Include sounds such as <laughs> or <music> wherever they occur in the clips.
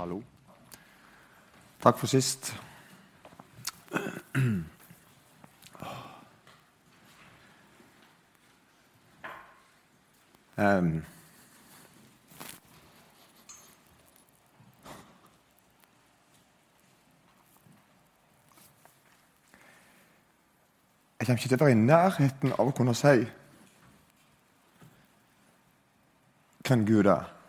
Hallo. Takk for sist. Um. Jeg kommer ikke til å være i nærheten av å kunne si hvem Gud er.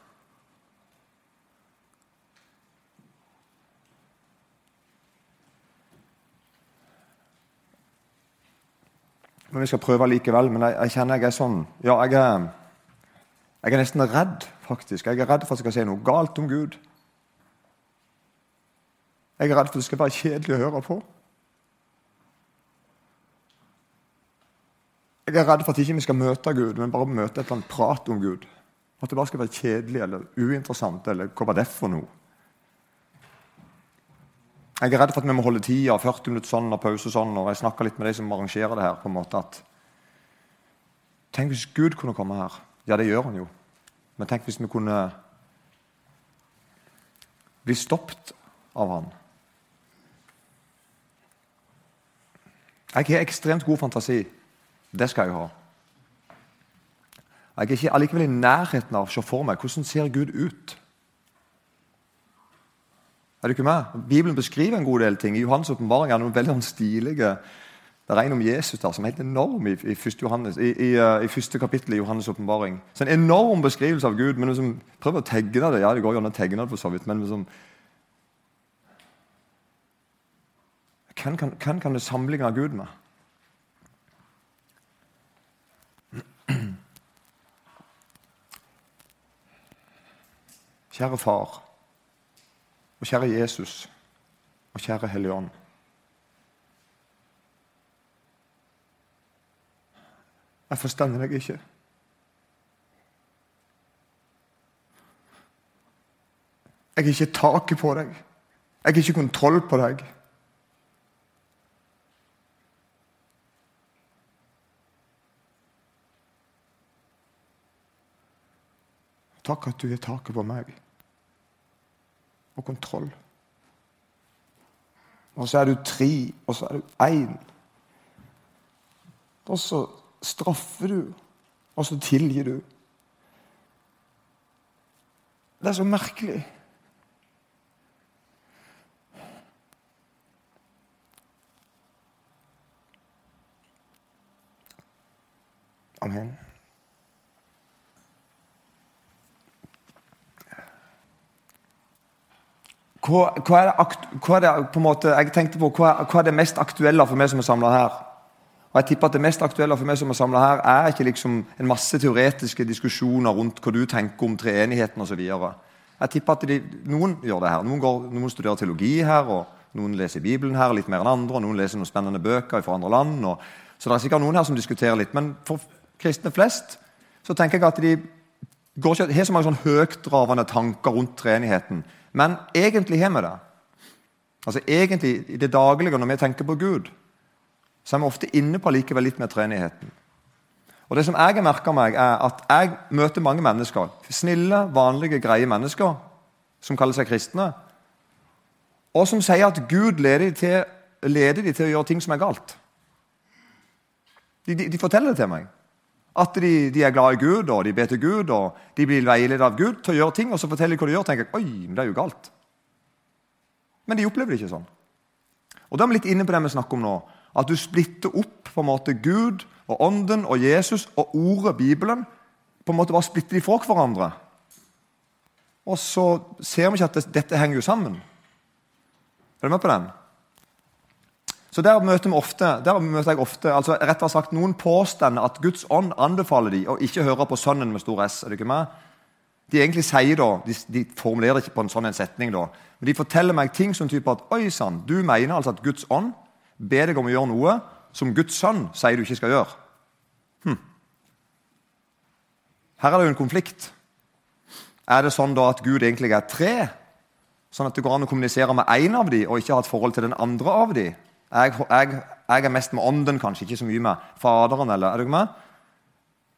Men vi skal prøve likevel. Men jeg, jeg kjenner jeg er sånn Ja, jeg er, jeg er nesten redd, faktisk. Jeg er redd for at jeg skal si noe galt om Gud. Jeg er redd for at det skal være kjedelig å høre på. Jeg er redd for at ikke vi skal møte Gud, men bare møte et eller annet prat om Gud. At det bare skal være kjedelig eller uinteressant, eller hva var det for noe? Jeg er redd for at vi må holde tida, 40 minutter sånn og pause sånn. og Jeg litt med de som arrangerer det her. på en måte at Tenk hvis Gud kunne komme her. Ja, det gjør han jo. Men tenk hvis vi kunne bli stoppet av han. Jeg har ekstremt god fantasi. Det skal jeg ha. Jeg er ikke allikevel i nærheten av å se for meg hvordan ser Gud ut. Er du ikke med? Bibelen beskriver en god del ting. I Johans åpenbaring er det noen veldig sånn stilige Det er en om Jesus der som er helt enorm i, i, første, Johannes, i, i, uh, i første kapittel i Johannes' åpenbaring. En enorm beskrivelse av Gud. men liksom, Prøv å tegne det. Ja, det går jo an å tegne det for så vidt, men liksom, Hvem kan, kan, det sammenligne Gud med? Kjære far, og kjære Jesus, og kjære Hellige Ånd. Jeg forstår deg ikke. Jeg har ikke taket på deg. Jeg har ikke kontroll på deg. Takk at du har taket på meg. Og kontroll. Og så er du tre, og så er du én. Og så straffer du, og så tilgir du. Det er så merkelig. Amen. Hva, hva, er det, hva, er det, på en måte, jeg tenkte på, hva, hva er det mest aktuelle for meg som er samla her? Og jeg tipper at Det mest aktuelle for meg som er samla her, er ikke liksom en masse teoretiske diskusjoner rundt hva du tenker om treenigheten osv. Jeg tipper at de, Noen gjør det her. Noen, går, noen, studerer teologi her, og noen leser Bibelen her litt mer enn andre, og noen leser noen spennende bøker fra andre land. Og, så det er sikkert noen her som diskuterer litt. Men for kristne flest så tenker jeg at de går ikke, har så mange sånn høytdravende tanker rundt treenigheten. Men egentlig har vi det. Altså egentlig I det daglige, når vi tenker på Gud, så er vi ofte inne på likevel litt med treenigheten. Og det som jeg har merka meg, er at jeg møter mange mennesker. Snille, vanlige, greie mennesker som kaller seg kristne. Og som sier at Gud leder dem til, leder de til å gjøre ting som er galt. De, de, de forteller det til meg. At de, de, er glad i Gud, og de ber til Gud, og de blir veiledet av Gud til å gjøre ting. Og så forteller de hva de gjør, og tenker oi, men det er jo galt. Men de opplever det ikke sånn. Og Da er vi litt inne på det vi snakker om nå. At du splitter opp på en måte Gud og Ånden og Jesus og ordet Bibelen. på en måte Bare splitter de fra hverandre. Og så ser vi ikke at dette henger jo sammen. Er du med på den? Så Der møter, vi ofte, der møter jeg ofte altså rettere sagt noen påstander at Guds ånd anbefaler de å ikke høre på Sønnen med stor S. er det ikke med? De egentlig sier da, de, de formulerer ikke på en sånn en setning, da, men de forteller meg ting som typer at Oi sann, du mener altså at Guds ånd ber deg om å gjøre noe som Guds sønn sier du ikke skal gjøre. Hm. Her er det jo en konflikt. Er det sånn da at Gud egentlig er tre? Sånn at det går an å kommunisere med én av dem og ikke ha et forhold til den andre av dem? Jeg, jeg, jeg, er mest med ånden, kanskje ikke så mye med Faderen. eller, er dere med?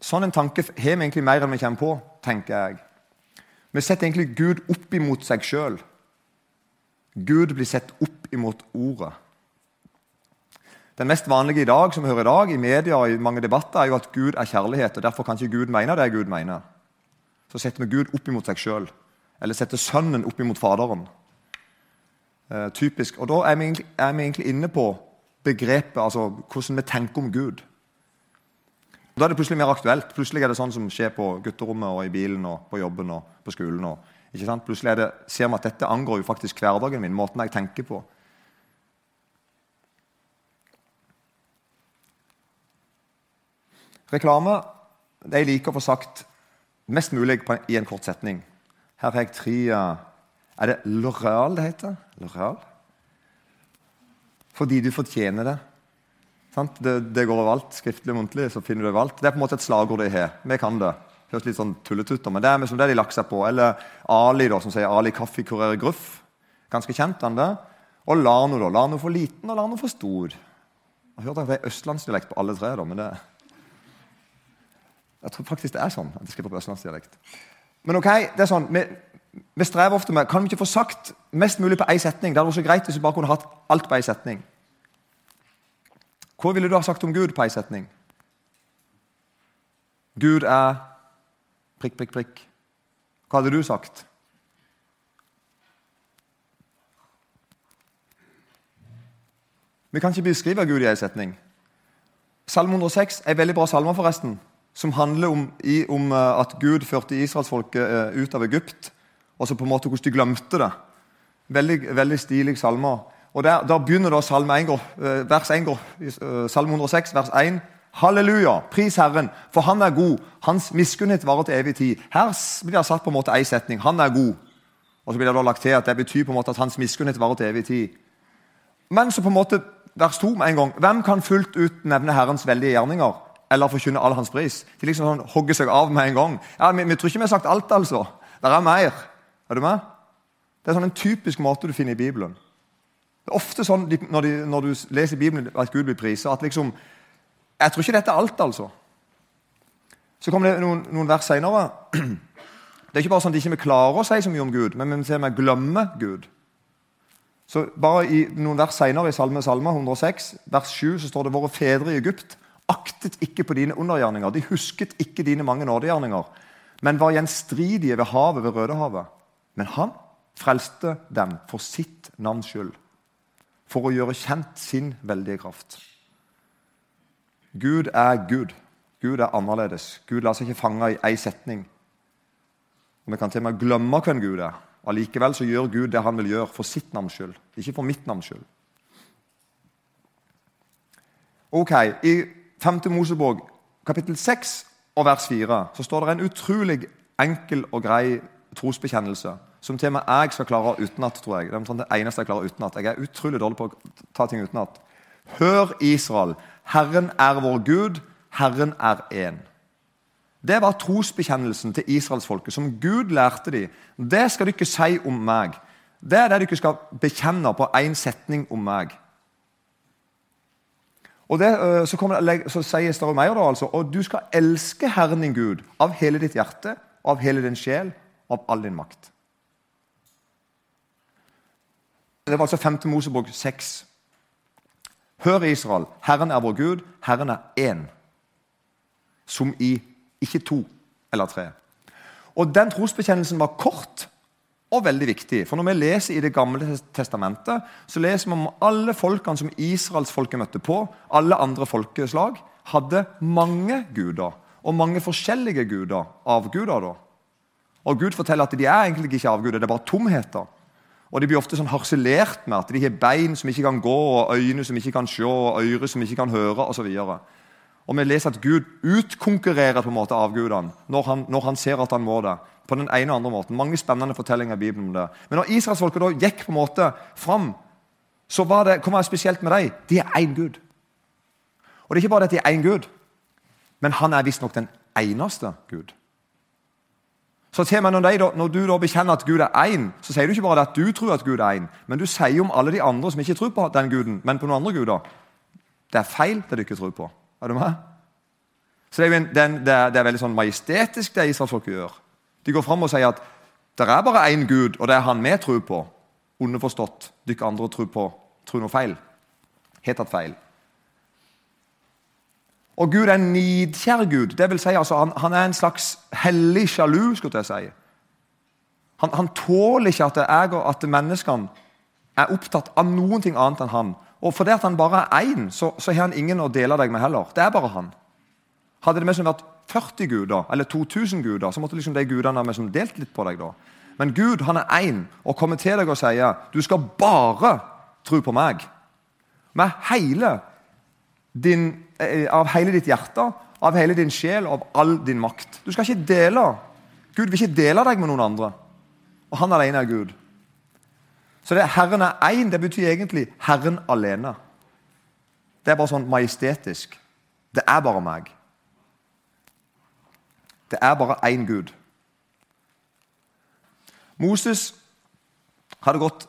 Sånn en tanke har vi egentlig mer enn vi kommer på, tenker jeg. Vi setter egentlig Gud opp imot seg sjøl. Gud blir sett opp imot ordet. Den mest vanlige i dag som vi hører i dag, i media og i mange debatter, er jo at Gud er kjærlighet. og Derfor kan ikke Gud mene det Gud mener. Så setter vi Gud opp imot seg sjøl. Eller setter Sønnen opp imot Faderen. Eh, typisk. Og Da er vi, egentlig, er vi egentlig inne på begrepet, altså hvordan vi tenker om Gud. Da er det plutselig mer aktuelt. Plutselig er det sånn som skjer på gutterommet og i bilen og på jobben og på skolen. Og, plutselig det, ser vi at dette angår jo faktisk hverdagen min, måten jeg tenker på. Reklame det jeg liker å få sagt mest mulig i en kort setning. Her har jeg tre eh, Er det Loreal det heter? L'Oreal? Fordi du fortjener det. det. Det, går overalt. Skriftlig og muntlig. så finner du overalt. Det er på en måte et slagord de har. Vi kan det. Høres litt sånn tulletutter, men det er liksom det de lagt seg på. Eller Ali, da, som sier Ali kaffekurer gruff. Ganske kjent, han det. Og Lano, da. Lano for liten og Lano for stor. Jeg har hørt at det er østlandsdialekt på alle tre. da, men det jeg tror faktisk det er sånn at de skriver på østlandsdialekt. Men ok, det er sånn, vi, vi, strever ofte med Kan vi ikke få sagt mest mulig på én setning? Det hadde vært så greit hvis vi bare kunne hatt alt på én setning. Hva ville du ha sagt om Gud på én setning? Gud er prikk, prikk, prikk. Hva hadde du sagt? Vi kan ikke beskrive Gud i én setning. Salme 106 er veldig bra salmer, forresten som handler om, i, om uh, at Gud førte israelsfolket uh, ut av Egypt. Og så på en måte hvordan de glemte det. Veldig, veldig stilig salme. Og der, der, begynner da salme 1, uh, vers 1, salme 106, vers 1. Halleluja, pris Herren, for Han er god. Hans miskunnhet varer til evig tid. Her blir det satt på en måte en setning. Han er god. Og så blir det da lagt til at det betyr på en måte at hans miskunnhet varer til evig tid. Men så på en måte vers 2 med en gang. Hvem kan fullt ut nevne Herrens veldige gjerninger? eller forkynne all hans pris. De liksom sånn, hogger seg av med en gang. Ja, vi, vi, tror ikke vi har sagt alt, altså. Det er mer. Er du med? Det er sånn en typisk måte du finner i Bibelen. Det er ofte sånn når, de, når du leser Bibelen at Gud blir priset, at liksom Jeg tror ikke dette er alt, altså. Så kommer det noen, noen vers seinere. <clears throat> Det er ikke bare sånn at vi ikke klarer å si så mye om Gud, men vi ser vi glemmer Gud. Så bare i Noen vers senere i Salme Salme 106, vers 7, så står det våre fedre i Egypt aktet ikke på dine undergjerninger. De husket ikke dine mange nådegjerninger, men var gjenstridige ved havet, ved Rødehavet. Men han frelste dem for sitt navns skyld, for å gjøre kjent sin veldige kraft. Gud er Gud. Gud er annerledes. Gud lar seg ikke fange i én setning. Og Vi kan til og med glemme hvem Gud er. Allikevel så gjør Gud det han vil gjøre for sitt navns skyld, ikke for mitt navns skyld. Ok, I 5. Mosebok, kapittel 6 og vers 4, så står det en utrolig enkel og grei trosbekjennelse som til og med jeg skal klare utenat. tror jeg. Det er det eneste Jeg klarer utenat. Jeg er utrolig dårlig på å ta ting utenat. Hør, Israel. Herren er vår Gud. Herren er én. Det var trosbekjennelsen til israelsfolket, som Gud lærte dem. Det skal dere si om meg. Det er det dere skal bekjenne på én setning om meg. Og det, øh, så, det, så sies det mer, da, altså, og du skal elske Herren din Gud av hele ditt hjerte, av hele din sjel, av all din makt. Det var altså 5. Mosebok 6. Hør, Israel, Herren er vår Gud, Herren er én. Som i ikke to eller tre. Og Den trosbekjennelsen var kort, og veldig viktig. For Når vi leser i Det gamle testamentet, så leser vi om alle folkene som israelsfolket møtte på, alle andre folkeslag, hadde mange guder. Og mange forskjellige guder. av guder. da. Og Gud forteller at de er egentlig ikke avguder, det er bare tomheter. Og De blir ofte sånn harselert med at de har bein som ikke kan gå, og øyne som ikke kan se, og ører som ikke kan høre osv. Og, og vi leser at Gud utkonkurrerer på en måte avgudene når når han ser at han må det på den ene og andre måten. Mange spennende fortellinger i Bibelen om det. Men når israelsfolket da gikk på en måte fram, så var det, hva var spesielt med dem? De er én Gud. Og det er ikke bare at de er én Gud, men han er visstnok den eneste Gud. Så når, de, når, du da bekjenner at Gud er én, så sier du ikke bare at du tror at Gud er én, men du sier om alle de andre som ikke tror på den guden, men på noen andre guder. Det er feil, det du ikke tror på. Er du med? Så Det er, en, det er, det er veldig sånn majestetisk, det israelsfolket gjør. De går fram og sier at det er bare én Gud, og det er han vi tror på. underforstått dere andre tror på tror noe feil. Helt tatt feil. Og Gud er en nidkjær Gud. Det vil si, altså, han, han, er en slags hellig sjalu. skulle jeg si. Han, han tåler ikke at, jeg og at menneskene er opptatt av noen ting annet enn han. Og fordi han bare er én, så, så, har han ingen å dele deg med heller. Det er bare han. Hadde det vært 40 guder, eller 2000 guder, så måtte liksom de gudene ha delt litt på deg. da. Men Gud han er én og kommer til deg og sier du skal bare tro på meg. Med hele din, av hele ditt hjerte, av hele din sjel av all din makt. Du skal ikke dele. Gud vil ikke dele deg med noen andre. Og han alene er Gud. Så det Herren er én, det betyr egentlig Herren alene. Det er bare sånn majestetisk. Det er bare meg. Det er bare én Gud. Moses hadde gått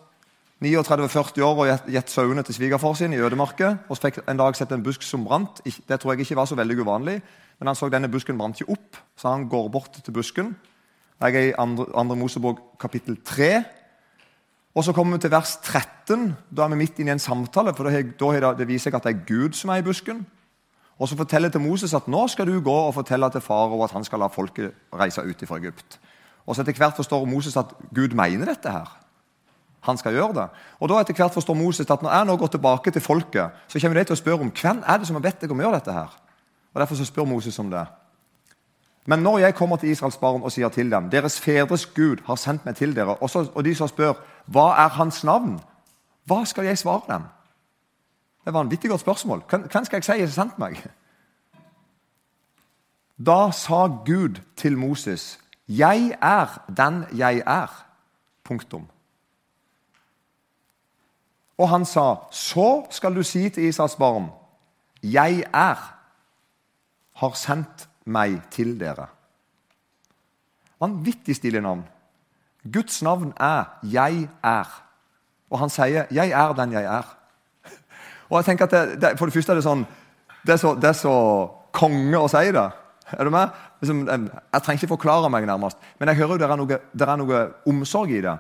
39-40 år og gitt sauene til svigerfar sin i ødemarka. Og fikk en dag sett en busk som brant. Det tror jeg ikke var så veldig uvanlig. Men han så denne busken brant ikke opp, så han går bort til busken. Jeg er i 2. Mosebok kapittel 3. Og så kommer vi til vers 13. Da er vi midt inne i en samtale. for da Det viser seg at det er Gud som er i busken. Og så forteller til Moses at nå skal du gå og fortelle til farao at han skal la folket reise ut fra Egypt. Og så etter hvert forstår Moses at Gud mener dette her. Han skal gjøre det. Og da etter hvert forstår Moses at når jeg nå går tilbake til folket, så kommer de til å spørre om hvem er det som har bedt deg om å gjøre dette. her? Og Derfor så spør Moses om det. Men når jeg kommer til Israels barn og sier til dem deres fedres Gud har sendt meg til dere, og, så, og de som spør hva er hans navn, hva skal jeg svare dem? Det var en vittig godt spørsmål. Hvem skal jeg si har sendt meg? Da sa Gud til Moses, 'Jeg er den jeg er.' Punktum. Og han sa, 'Så skal du si til Isaks barn:" 'Jeg er, har sendt meg til dere.' Vanvittig stilig navn. Guds navn er 'Jeg er'. Og han sier 'Jeg er den jeg er'. <laughs> Og jeg tenker at det, det, For det første er det sånn Det er så, det er så konge å si det. Er du med? Liksom, jeg trenger ikke forklare meg, nærmest. Men jeg hører jo det er noe, det er noe omsorg i det.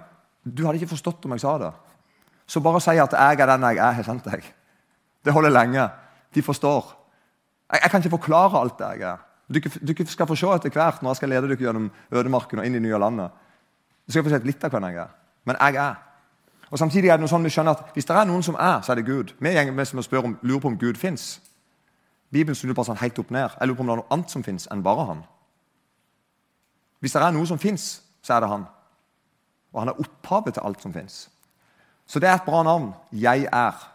Du hadde ikke forstått om jeg sa det. Så bare si at 'jeg er den jeg er, har sendt deg'. Det holder lenge. De forstår. Jeg, jeg kan ikke forklare alt det jeg er. Dere skal få se etter hvert når jeg skal lede dere gjennom ødemarken og inn i nye landet. Du skal få se litt av hvem jeg er. Men jeg er. Og Samtidig er det noe sånn vi skjønner at hvis det er noen som er, så er det Gud. Vi gjenger med som spør om, lurer på om Gud fins. Bibelen snur bare sånn helt opp ned. Jeg lurer på om det er noe annet som fins enn bare han. Hvis det er noe som fins, så er det han. Og han er opphavet til alt som fins. Så det er et bra navn. Jeg er.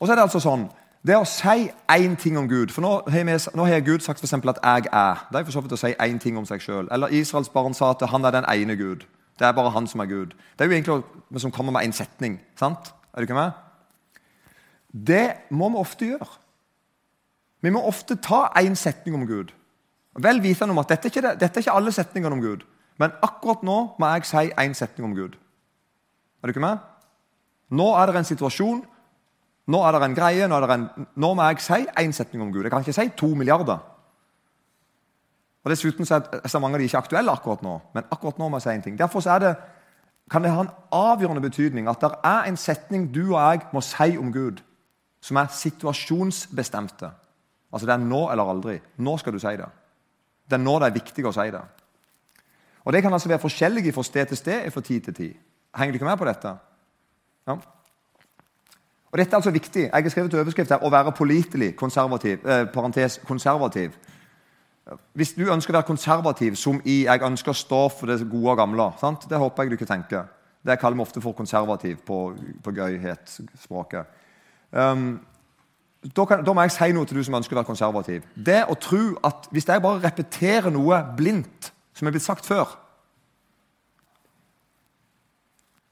Og så er det altså sånn det å si én ting om Gud for Nå har, vi, nå har Gud sagt eksempel, at 'jeg er'. Det er for så vidt å si én ting om seg sjøl. Eller Israels barn sa at han er den ene Gud. Det er bare han som er Gud. Det er jo egentlig vi som kommer med én setning. sant? Er du ikke med? Det må vi ofte gjøre. Vi må ofte ta én setning om Gud. Vel vitende om at dette er, ikke, dette er ikke alle setningene om Gud. Men akkurat nå må jeg si én setning om Gud. Er du ikke med? Nå er det en situasjon, nå er det en greie, nå, en, nå må jeg si én setning om Gud. Jeg kan ikke si to milliarder. Og Dessuten så er mange av de ikke aktuelle akkurat nå. Men akkurat nå må jeg si en ting. Derfor er det, kan det ha en avgjørende betydning at det er en setning du og jeg må si om Gud, som er situasjonsbestemte. Altså Det er nå eller aldri. Nå skal du si det. Det er nå det er viktig å si det. Og Det kan altså være forskjellige fra sted til sted fra tid til tid. Henger ikke med på dette? Ja. Og Dette er altså viktig. Jeg har skrevet overskrift her 'Å være pålitelig konservativ'. Eh, parentes, konservativ. Hvis du ønsker å være konservativ, som i 'jeg ønsker å stå for det gode og gamle', sant? det håper jeg du ikke tenker. Det kaller vi ofte for konservativ på, på gøyhetsspråket. Um, da, kan, da, må jeg si noe til du som ønsker å være konservativ. Det å tro at Hvis jeg bare repeterer noe blindt som er blitt sagt før,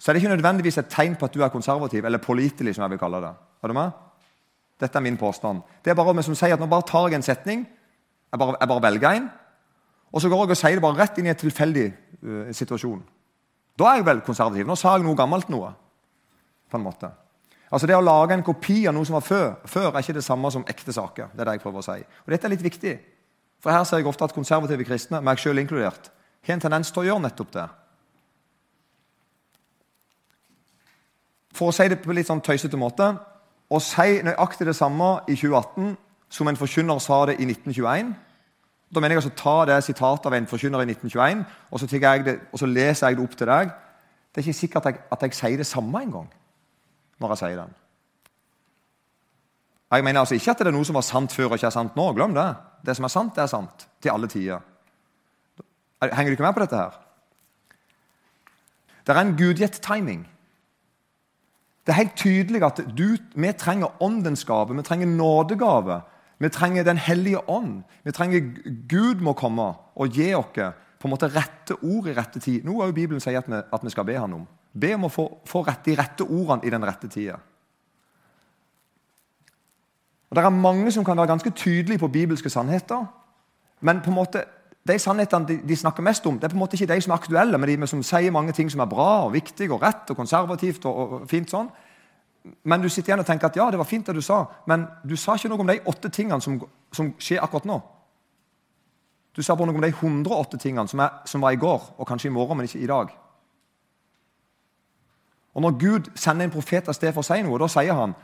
så er det ikke nødvendigvis et tegn på at du er konservativ eller pålitelig. som jeg vil kalle det. Er du med? Dette er min påstand. Det er bare vi som sier at Nå bare tar jeg en setning, jeg bare, jeg bare velger en, og så går jeg og sier det bare rett inn i en tilfeldig uh, situasjon. Da er jeg vel konservativ. Nå sa jeg noe gammelt noe. på en måte. Altså Det å lage en kopi av noe som var før, før er ikke det samme som ekte saker. Det er det jeg prøver å si. Og Dette er litt viktig. For her ser jeg ofte at konservative kristne, meg sjøl inkludert, har en tendens til å gjøre nettopp det. For å si det på litt sånn tøysete måte Å si nøyaktig det samme i 2018 som en forkynner sa det i 1921 Da mener jeg altså ta det sitatet av en forkynner i 1921, og så, det, og så leser jeg det opp til deg. Det er ikke sikkert at jeg, at jeg sier det samme engang når jeg sier den. Jeg mener altså ikke at det er noe som var sant før og ikke er sant nå. Glem det. Det som er sant, det er sant. Til alle tider. Henger du ikke med på dette her? Det er en gudgitt timing. Det er helt tydelig at du, vi trenger åndens gave, vi trenger nådegave. Vi trenger Den hellige ånd. Vi trenger Gud må komme og gi oss på en måte rette ord i rette tid. Noe av Bibelen sier at vi, at vi skal be han om. Be om å få, få rett, de rette ordene i den rette tida. Det er mange som kan være ganske tydelige på bibelske sannheter. Men på en måte, de sannhetene de, de, snakker mest om, det er på en måte ikke de som er aktuelle, men de som sier mange ting som er bra og viktig og rett og konservativt. og, og fint sånn. Men du sitter igjen og tenker at ja, det var fint det du sa, men du sa ikke noe om de åtte tingene som, som skjer akkurat nå. Du sa bare noe om de 108 tingene som, er, som, var i går, og kanskje i morgen, men ikke i dag. Og Når Gud sender en profet av sted for å si noe, da sier han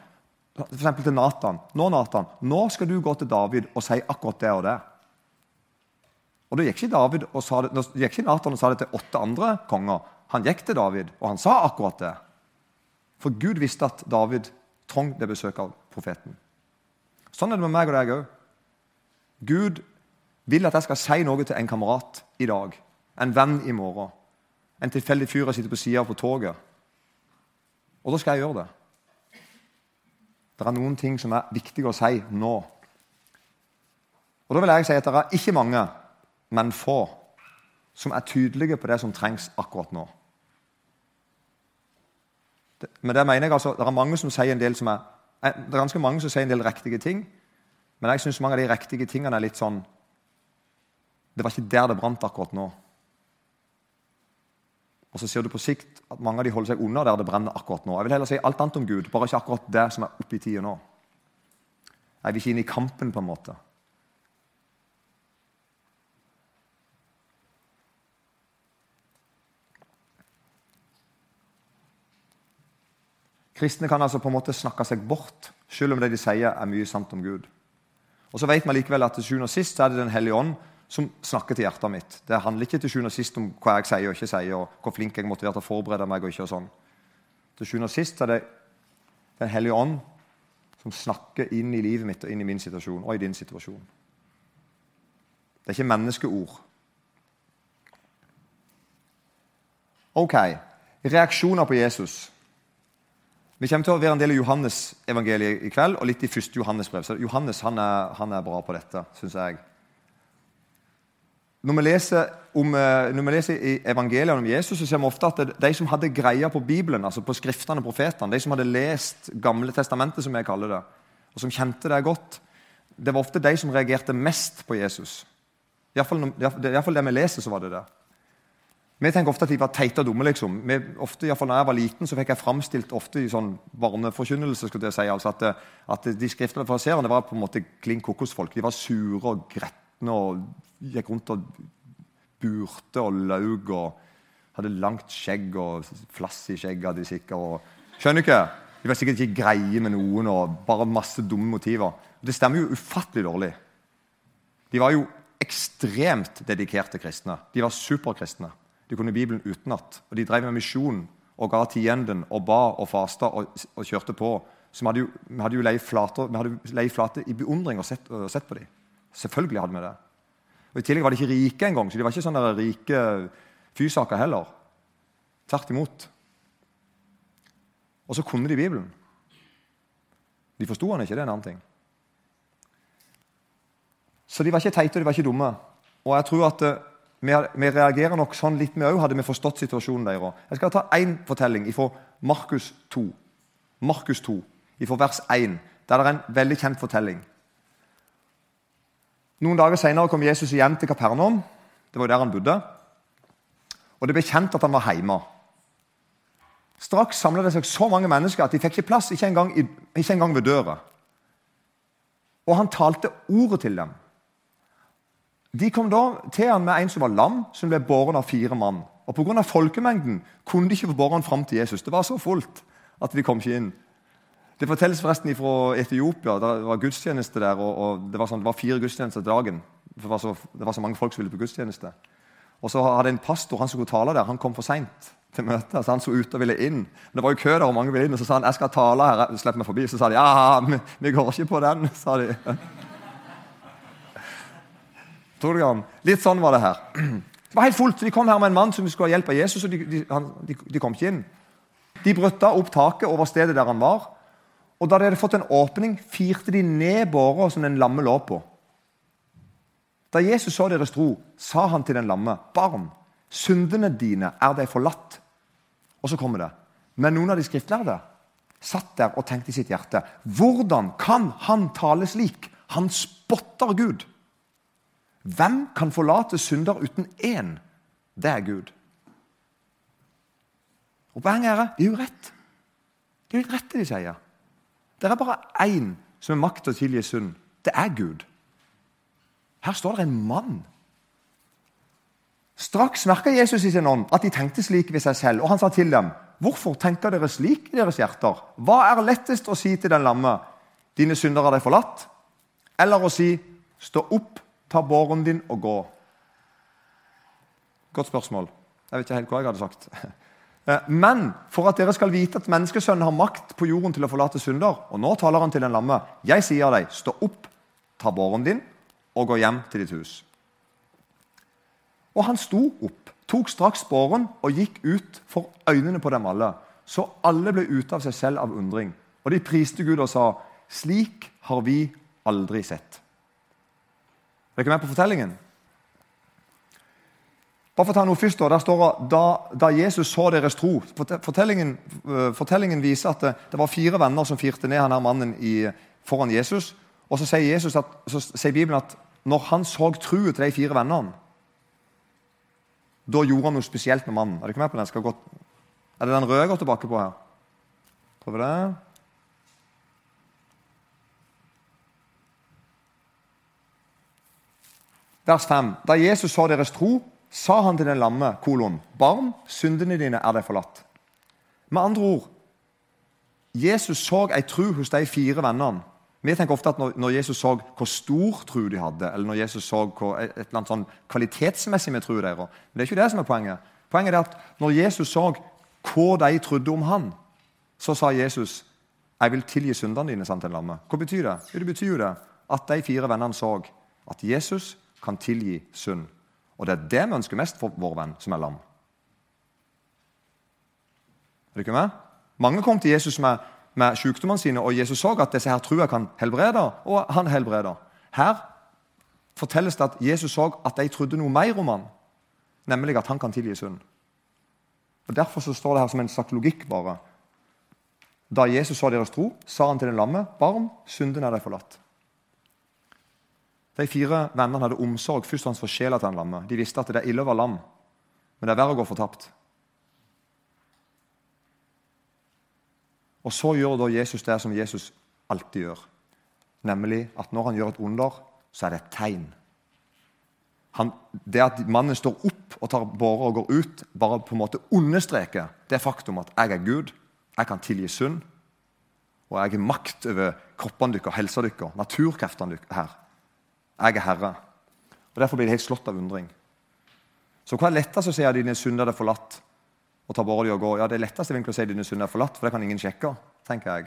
for til Nathan nå Nathan, nå skal du gå til David og si akkurat det og det. Og Da gikk ikke, David og sa det, gikk ikke Nathan og sa det til åtte andre konger. Han gikk til David, og han sa akkurat det. For Gud visste at David trong det besøket av profeten. Sånn er det med meg og deg òg. Gud vil at jeg skal si noe til en kamerat i dag, en venn i morgen, en tilfeldig fyr jeg sitter på sida på toget. Og da skal jeg gjøre det. Det er noen ting som er viktige å si nå. Og Da vil jeg si at det er ikke mange, men få, som er tydelige på det som trengs akkurat nå. Men det mener jeg altså, det er mange som sier en del som er, eh, det er ganske mange som sier en del riktige ting. Men jeg syns mange av de riktige tingene er litt sånn Det var ikke der det brant akkurat nå. Og så ser du på sikt at mange av de holder seg unna der det brenner akkurat nå. Jeg vil heller si alt annet om Gud, bare ikke akkurat det som er oppe i tida nå. Jeg vil ikke inn i kampen, på en måte. Kristne kan altså på en måte snakke seg bort, selv om det de sier, er mye sant om Gud. Og så vet vi likevel at til sjuende og sist er det Den hellige ånd som snakker til hjertet mitt. Det handler ikke til sjuende og sist om hva jeg sier og ikke sier, og hvor flink jeg måtte være til å forberede meg. og ikke og sånn. Til sjuende og sist er det Den hellige ånd som snakker inn i livet mitt og inn i min situasjon og i din situasjon. Det er ikke menneskeord. Ok. Reaksjoner på Jesus. Vi kommer til å være en del av Johannes-evangeliet i kveld, og litt i første Johannes-brev. Så Johannes han er, han er, bra på dette, syns jeg. Når vi, leser om, eh, når vi leser i evangeliene om Jesus, så ser vi ofte at de som hadde greia på Bibelen, altså på skriftene og profetene, de som hadde lest Gamle testamentet, som jeg kaller det, og som kjente det godt, det var ofte de som reagerte mest på Jesus. Iallfall det vi leser, så var det det. Vi tenker ofte at de var teite og dumme. liksom. Vi, ofte, i fall når jeg var liten, så fikk jeg framstilt ofte i sånn barneforkynnelse skulle jeg si, altså at, at de skriftlige fariserene var på en måte klin kokosfolk. De var sure og gretne og gikk rundt og burte og laug og hadde langt skjegg og flass i skjegget. hadde de sikkert. Skjønner du ikke? De var sikkert ikke greie med noen og bare masse dumme motiver. Det stemmer jo ufattelig dårlig. De var jo ekstremt dedikerte kristne. De var superkristne. De kunne Bibelen utenat. Og de drev med misjon og ga tienden og ba og fasta og, og, kjørte på. Så vi hadde jo, vi hadde jo lei flate, flate, i beundring og sett, og sett, på dem. Selvfølgelig hadde vi det. Og I tillegg var de ikke rike engang, så de var ikke sånne rike fysaker heller. Tvert imot. Og så kunne de Bibelen. De forsto han ikke, det er en annen ting. Så de var ikke teite og de var ikke dumme. Og jeg tror at eh, vi, vi, reagerer nok sånn litt, vi òg, hadde vi forstått situasjonen deres. Jeg skal ta én fortelling fra Markus 2. Markus 2, fra vers 1. Der det er en veldig kjent fortelling. Noen dager senere kom Jesus igjen til Kapernaum. Det var der han bodde. Og det ble kjent at han var hjemme. Straks samla det seg så mange mennesker at de fikk ikke plass, ikke engang, ikke engang ved døra. Og han talte ordet til dem. De kom da til han med en som var lam, som ble båren av fire mann. Og Pga. folkemengden kunne de ikke få båret han fram til Jesus. Det var så fullt At de kom ikke inn. Det fortelles forresten fra Etiopia. Det var gudstjeneste der. og, og det, var sånn, det, var fire gudstjenester dagen. Det var, så, det var så mange folk som ville på gudstjeneste. Og så hadde en pastor han skulle tale der, han kom for seint til møtet. så Han så ut og ville inn. Men Det var jo kø der, og mange ville inn. og Så sa han jeg skal tale her. Slipp meg forbi. Så sa de ja, vi, går ikke på den. sa de. <laughs> Litt sånn var det her. <clears throat> Det var helt fullt. De kom her med en mann som skulle ha hjelp av Jesus, og de, de, han, de, de kom ikke inn. De brøtta opp taket over stedet der han var. Og da de hadde fått en åpning, firte de ned båra som den lamme lå på. Da Jesus så deres tro, sa han til den lamme, 'Barn, syndene dine er deg forlatt.' Og så kommer det. Men noen av de skriftlærde satt der og tenkte i sitt hjerte, 'Hvordan kan han tale slik?' Han spotter Gud. Hvem kan forlate synder uten én? Det er Gud. Og Poenget er de er jo rett. Det er jo rett det de sier. Det er bare én som har makt til å tilgi synd. Det er Gud. Her står det en mann. Straks merka Jesus i sin ånd at de tenkte slik ved seg selv, og han sa til dem, 'Hvorfor tenker dere slik i deres hjerter?' 'Hva er lettest å si til den lamme?' 'Dine synder er deg forlatt?' Eller å si, 'Stå opp, ta båren din og gå'? Godt spørsmål. Jeg vet ikke helt hva jeg hadde sagt. Eh, men for at dere skal vite at menneskesønnen har makt på jorden til å forlate synder Og nå taler han til den lamme. Jeg sier deg, stå opp, ta båren din og gå hjem til ditt hus. Og han sto opp, tok straks båren og gikk ut for øynene på dem alle. Så alle ble ute av seg selv av undring. Og de priste Gud og sa, slik har vi aldri sett. Er dere med på fortellingen? Bare for å ta noe først der står det da, da Jesus så deres tro. Fortellingen, øh, fortellingen, viser at det, var fire venner som firte ned denne mannen i, foran Jesus. Og så sier, Jesus at, så sier Bibelen at når han så troen til de fire vennene, da gjorde han noe spesielt med mannen. Er det den? Skal gå, er det den røde jeg går tilbake på her? Prøver det. Vers 5. Da Jesus så deres tro, sa han til den lamme kolon, barn, syndene dine er deg forlatt. Med andre ord Jesus så ei tru hos de fire vennene. Vi tenker ofte at når, Jesus så hvor stor tru de hadde, eller når Jesus så hvor, et, eller annet sånn kvalitetsmessig med tru deres. Men det er ikke det som er poenget. Poenget er at når Jesus så hva de trodde om han, så sa Jesus jeg vil tilgi syndene dine. sant, den lamme. Hva betyr det? Jo, det betyr jo det at de fire vennene så at Jesus kan tilgi synd. Og det er det vi ønsker mest for vår venn som er lam. Er det ikke med? Mange kom til Jesus med, med sykdommene sine, og Jesus så at disse her jeg kan helbrede, og han helbreder. Her fortelles det at Jesus så at de trodde noe mer om han, nemlig at han kan tilgi synd. Og Derfor så står det her som en slags logikk bare. Da Jesus så deres tro, sa han til den lamme, 'Barn, synden er deg forlatt'. De fire vennene hadde omsorg først og fremst for sjela til den lamme. De visste at det er ille å være lam, men det er verre å gå fortapt. Og så gjør da Jesus det som Jesus alltid gjør, nemlig at når han gjør et under, så er det et tegn. Han, det at mannen står opp og tar båre og går ut, bare på en måte understreker det faktum at jeg er Gud, jeg kan tilgi synd, og jeg har makt over kroppene deres, helsa deres, naturkreftene her. Jeg er Herre. Og Derfor blir de helt slått av undring. Så hva er lettest å si at dine synder er forlatt? og ta båret og gå? Ja, Det er lettest å si at dine synder er forlatt, for det kan ingen sjekke. tenker jeg.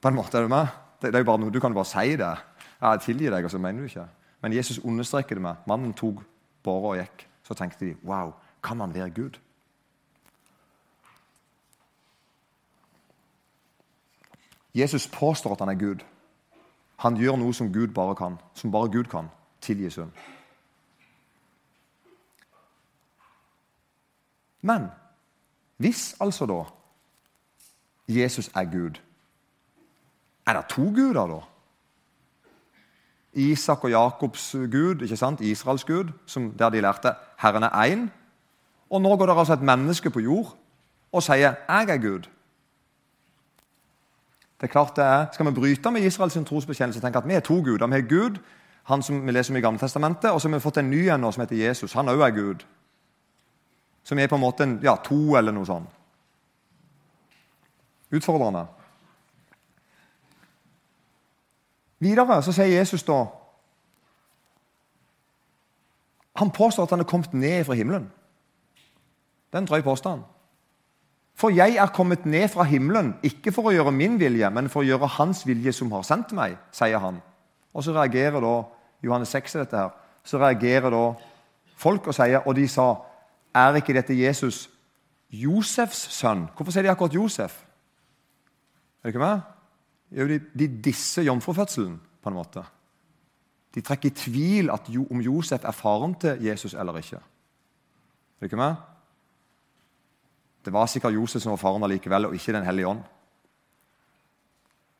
På en måte, er du med? Det, det er bare noe, Du kan bare si det. Ja, jeg tilgir deg, og så mener du ikke. Men Jesus understreker det med mannen tok båra og gikk. Så tenkte de wow, kan han være Gud? Jesus påstår at han er Gud. Han gjør noe som Gud bare kan, som bare Gud kan. Tilgi synd. Men hvis altså da Jesus er Gud, er det to guder da? Isak og Jakobs gud, ikke sant? Israels gud, der de lærte Herren er én. Og nå går det altså et menneske på jord og sier 'Jeg er Gud'. Det er klart det er, Skal vi bryte med Israels trosbekjennelse og tenke at vi er to guder? Vi har Gud, han som vi leser om i Gamle Testamentet, og så har vi fått en ny en som heter Jesus. Han òg er Gud. Som er på en måte en, ja, to eller noe sånt. Utfordrende. Videre så sier Jesus da Han påstår at han er kommet ned fra himmelen. Det er en drøy påstand. For jeg er kommet ned fra himmelen, ikke for å gjøre min vilje, men for å gjøre Hans vilje som har sendt meg, sier han. Og så reagerer da Johannes 6 dette her, så reagerer da folk og sier, og de sa, er ikke dette Jesus Josefs sønn? Hvorfor sier de akkurat Josef? Er det ikke med? Jo, de, de disser jomfrufødselen, på en måte. De trekker i tvil jo, om Josef er faren til Jesus eller ikke. Er det ikke med? Det var sikkert Josef som var faren allikevel, og ikke Den hellige ånd.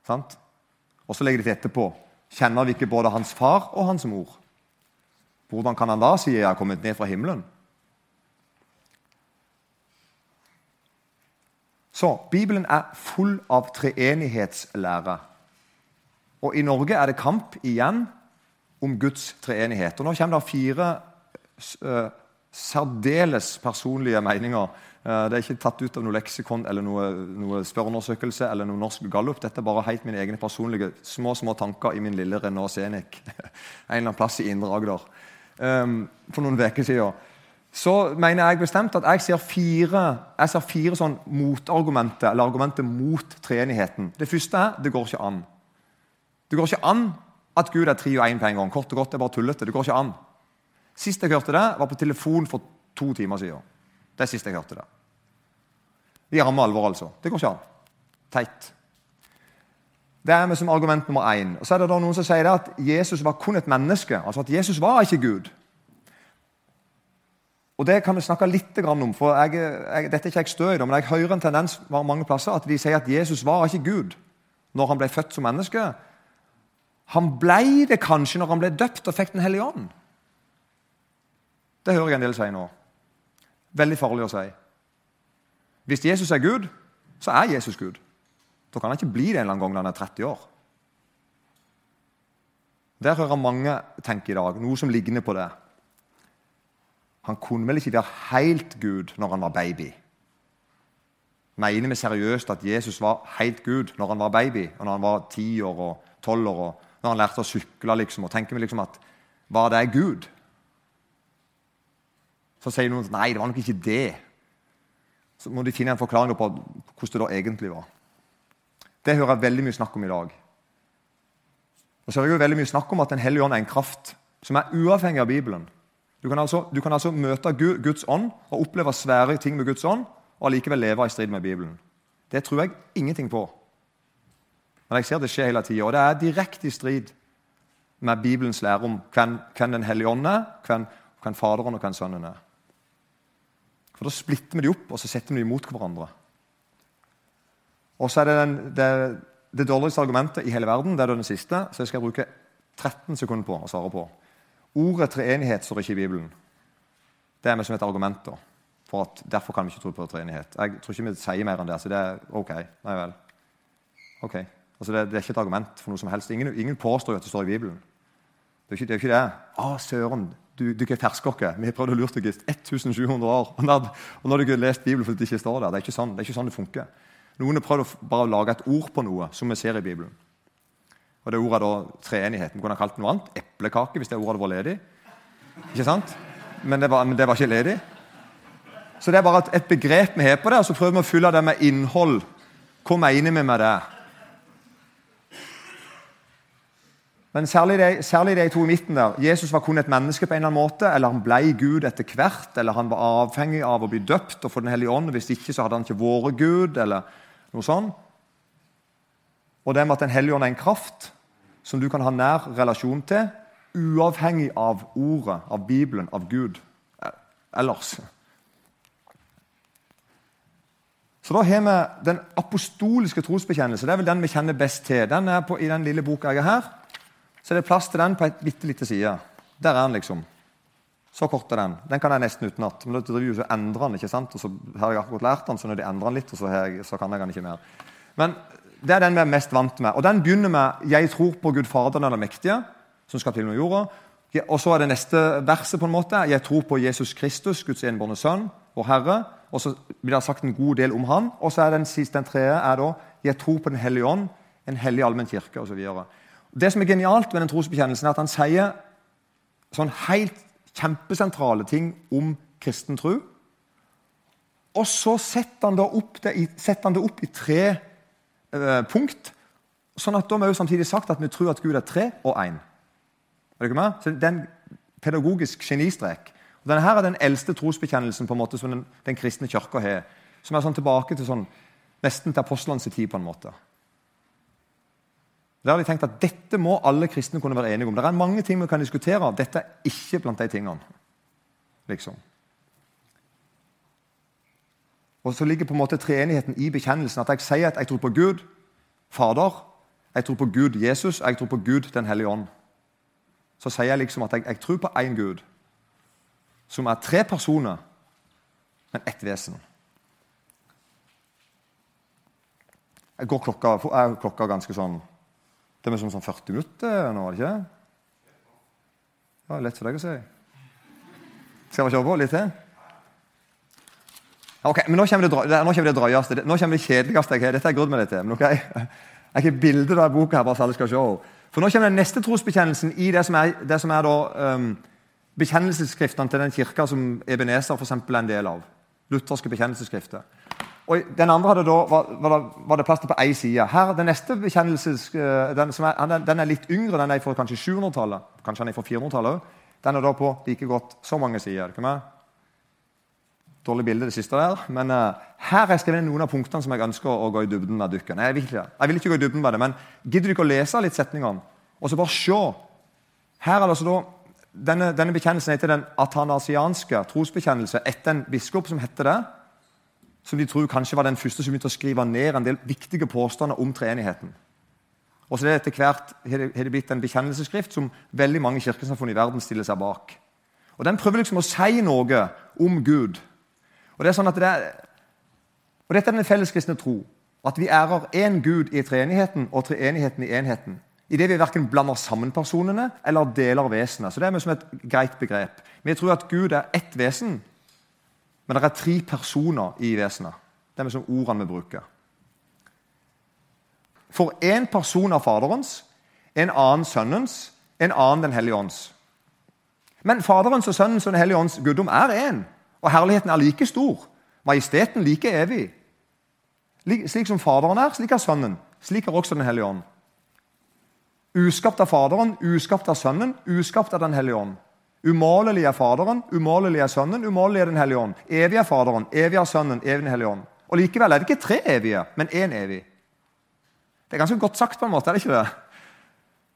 Sant? Og så legger de til etterpå Kjenner vi ikke både hans far og hans mor? Hvordan kan han da si 'jeg har kommet ned fra himmelen'? Så Bibelen er full av treenighetslære. Og i Norge er det kamp igjen om Guds treenighet. Og Nå kommer det fire særdeles personlige meninger Eh, det er ikke tatt ut av noe leksikon eller noe, noe spørreundersøkelse eller noe norsk gallup. Dette er bare helt mine egne personlige små små tanker i min lille Renault <laughs> Scenic. en eller annen plass i Indre Agder. Um, for noen uker siden. Så mener jeg bestemt at jeg ser fire, jeg ser fire sånn motargumenter eller argumenter mot treenigheten. Det første er det går ikke an. Det går ikke an at Gud er tre og én på en gang. Kort og godt, er bare tullete. Det går ikke an. Sist jeg hørte det, var på telefon for to timer siden. Det er sist jeg hørte det. Vi rammer alvor, altså. Det går ikke an. Teit. Det er med som argument nummer én. Og så er det da noen som sier at Jesus var kun et menneske. Altså at Jesus var ikke Gud. Og Det kan vi snakke litt om. for jeg, jeg, Dette er ikke jeg stø i, men jeg hører en tendens mange plasser at de sier at Jesus var ikke Gud når han ble født som menneske. Han ble det kanskje når han ble døpt og fikk Den hellige ånd. Det hører jeg en del si nå. Veldig farlig å si. Hvis Jesus er Gud, så er Jesus Gud. Da kan han ikke bli det en eller annen gang når han er 30 år. Der hører mange tenke i dag, noe som ligner på det. Han kunne vel ikke være helt Gud når han var baby? Mener vi seriøst at Jesus var helt Gud når han var baby, og når han var 10 år og 12 år, og når han lærte å sykle? Liksom, og tenker vi liksom at Var det Gud? Så sier noen nei, det var nok ikke det så må de finne en forklaring på hvordan det da egentlig var. Det hører jeg veldig mye snakk om i dag. Og så er det jo veldig mye snakk om at Den hellige ånd er en kraft som er uavhengig av Bibelen. Du kan altså, du kan altså møte Guds ånd og oppleve svære ting med Guds ånd og allikevel leve i strid med Bibelen. Det tror jeg ingenting på. Men jeg ser det skje hele tida, og det er direkte i strid med Bibelens lære om hvem, hvem Den hellige ånd er, hvem, hvem Faderen og hvem Sønnen er. For Da splitter vi de opp og så setter vi de mot hverandre. Og så er det den, det, det, dårligste argumentet i hele verden. Det er den siste, så jeg skal bruke 13 sekunder på å svare på. Ordet treenighet står ikke i Bibelen. Det er vi som et argument. da, for at Derfor kan vi ikke tro på treenighet. Jeg tror ikke vi sier mer enn det. så det er ok. Nei vel. Ok. Altså det, det, er ikke et argument for noe som helst. Ingen, ingen påstår at det står i Bibelen. Det er ikke det. Er ikke det. Å, søren, du, du er ferskokke. Vi har prøvd å lure deg i 1700 år. Og og når du ikke har lest Bibelen fordi det ikke står der. Det er ikke sånn det, er ikke sånn det funker. Noen har prøvd å bare lage et ord på noe som vi ser i Bibelen. Og Det ordet da treenighet. Vi kunne ha kalt det noe annet. Eplekake, hvis det ordet var ledig. Ikke sant? Men det var, men det var ikke ledig. Så det er bare et begrep vi har på det, og så prøver vi å fylle det med innhold. Hva mener vi med det? Men særlig de, særlig de, to i midten der. Jesus var kun et menneske, på en eller annen måte, eller han ble Gud etter hvert, eller han var avhengig av å bli døpt og få Den hellige ånd. Hvis ikke så hadde han ikke vært Gud, eller noe sånt. Og det med at Den hellige ånd er en kraft som du kan ha nær relasjon til, uavhengig av ordet, av Bibelen, av Gud eh, ellers. Så da har vi Den apostoliske trosbekjennelse. Det er vel den vi kjenner best til. Den er på, i den lille boka jeg har her så er det plass til den på et bitte lite side. Der er den, liksom. Så kort er den. Den kan jeg nesten utenat. Men da driver jeg så endrer den. ikke sant? Og så har jeg akkurat lært den, så når de endrer den litt, så, jeg, så, kan jeg den ikke mer. Men det er den vi er mest vant med. Og den begynner med 'Jeg tror på Gud Faderen eller mektige', som skal til jorda. Og så er det neste verset på en måte 'Jeg tror på Jesus Kristus, Guds enbårne sønn', vår Herre. Og så blir det sagt en god del om han. Og så er den siste, den tredje er da jeg tror på Den hellige ånd, en hellig allmenn kirke osv. Det som er genialt med den trosbekjennelsen, er at han sier sånn helt kjempesentrale ting om kristen tro. Og så setter han det i, han det opp i tre eh, punkt. Sånn at Da har vi samtidig sagt at vi tror at Gud er tre og én. Er det er en pedagogisk genistrek. Og denne her er den eldste trosbekjennelsen på en måte som den, den kristne kirka har. Som er sånn tilbake til sånn, nesten til apostlenes tid. på en måte. Der har de tenkt at Dette må alle kristne kunne være enige om. Det er mange ting vi kan diskutere. Dette er ikke blant de tingene. Liksom. Og så ligger på en måte treenigheten i bekjennelsen. At jeg sier at jeg tror på Gud, Fader, jeg tror på Gud Jesus, og jeg tror på Gud Den hellige ånd. Så sier jeg liksom at jeg, jeg tror på én Gud, som er tre personer, men ett vesen. Jeg går klokka, er klokka ganske sånn Det er som sånn 40 minutter nå, er det ikke? Ja, Lett for deg å si. Skal vi kjøre på litt til? Ok, men Nå kommer det, nå kommer det drøyeste. Nå kommer det kjedeligste jeg har. Dette har jeg grudd meg litt til. men ok, <laughs> Jeg har ikke bilde av boka her, bare så alle skal se. For Nå kommer den neste trosbekjennelsen i det som er, det som er da, um, bekjennelsesskriftene til den kirka som Ebenezer for eksempel, er en del av. Lutherske bekjennelsesskrifter. Og Den andre da, var, var, var det plass til på én side. Her, Den neste bekjennelses, eh, den, er, den, er, litt yngre. Den er fra kanskje 700-tallet. Kanskje den er fra 400-tallet òg. Den er da på like godt så mange sider. Ikke med? Dårlig bilde, det siste der. Men uh, her har jeg skrevet noen av punktene som jeg ønsker å gå i dybden med. dukken. Jeg vil, ikke, jeg vil ikke gå i dybden med det, men gidder du ikke å lese litt setningene? Og så bare se. Her er det altså da, Denne, denne bekjennelsen heter den atanasianske trosbekjennelse etter en biskop som heter det. Som de tror kanskje var den første som begynte å skrive ned en del viktige påstander om treenigheten. Og så er det Etter hvert har det blitt en bekjennelsesskrift som veldig mange kirkesamfunn i verden stiller seg bak. Og Den prøver liksom å si noe om Gud. Og det er sånn at det er, og Dette er den felleskristne tro. At vi ærer én Gud i treenigheten og treenigheten i enheten. I det vi verken blander sammen personene eller deler vesenet. Så det er som et greit begrep. Vi tror at Gud er ett vesen, men det er tre personer i vesenet. Det er som ordene vi bruker. For én person er Faderens, en annen Sønnens, en annen Den hellige ånds. Men Faderens og Sønnens og Den hellige ånds guddom er én. Og herligheten er like stor. Majesteten like evig. Slik som Faderen er, slik er Sønnen. Slik er også Den hellige ånd. Uskapt av Faderen, uskapt av Sønnen, uskapt av Den hellige ånd. Umålelig er Faderen, umålelig er Sønnen, umålelig er Den hellige ånd. Evig er Faderen, evig er Sønnen, evig Den hellige ånd. Og Likevel er det ikke tre evige, men én evig. Det er ganske godt sagt, på en måte, er det ikke det?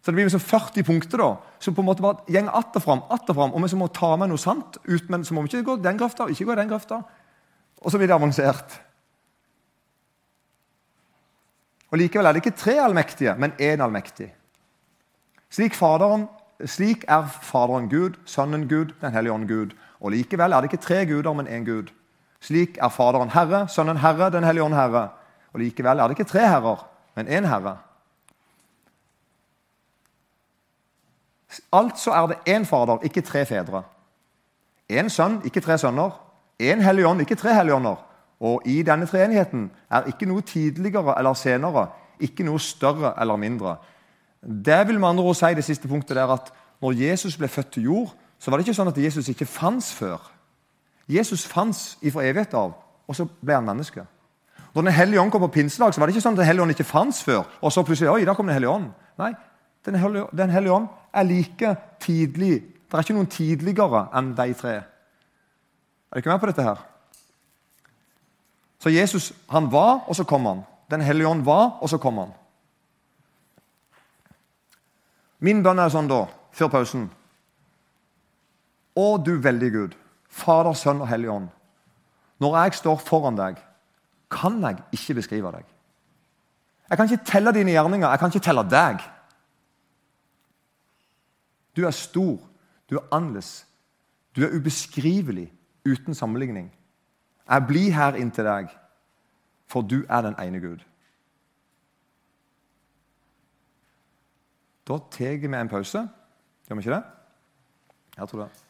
Så det blir liksom 40 punkter da, som på en måte bare går att og fram, att og fram, og vi må ta med noe sant ut, men så må vi ikke gå den grøfta, ikke gå den grøfta. Og så blir det avansert. Og Likevel er det ikke tre allmektige, men én allmektig. Slik, faderen, slik er Faderen Gud, Sønnen Gud, Den hellige ånd Gud. Og Likevel er det ikke tre guder, men én Gud. Slik er Faderen Herre, Sønnen Herre, Den hellige ånd Herre. Og Likevel er det ikke tre herrer, men én Herre. Altså er det én Fader, ikke tre fedre. Én sønn, ikke tre sønner. Én hellig ånd, ikke tre hellige ånder. Og i denne treenigheten er ikke noe tidligere eller senere, ikke noe større eller mindre. Det vil med andre ord si det siste punktet der at når Jesus ble født til jord, så var det ikke sånn at Jesus ikke fantes før. Jesus fantes fra evighet av, og så ble han menneske. Når Den hellige ånd kom på pinsedag, så var det ikke sånn at Den hellige ånd ikke fantes før. og så plutselig, oi, da kom Den hellige ånd. Nei, Den hellige, den hellige ånd er like tidlig. Det er ikke noen tidligere enn de tre. Er dere med på dette her? Så Jesus han var, og så kom han. Den hellige ånd var, og så kom han. Min bønn er sånn da, før pausen Å, du veldige Gud, Fader, Sønn og Hellig Ånd. Når jeg står foran deg, kan jeg ikke beskrive deg. Jeg kan ikke telle dine gjerninger, jeg kan ikke telle deg. Du er stor, du er annerledes, du er ubeskrivelig uten sammenligning. Jeg blir her inntil deg, for du er den ene Gud. Da tar vi en pause. Gjør vi ikke det? Jeg tror det.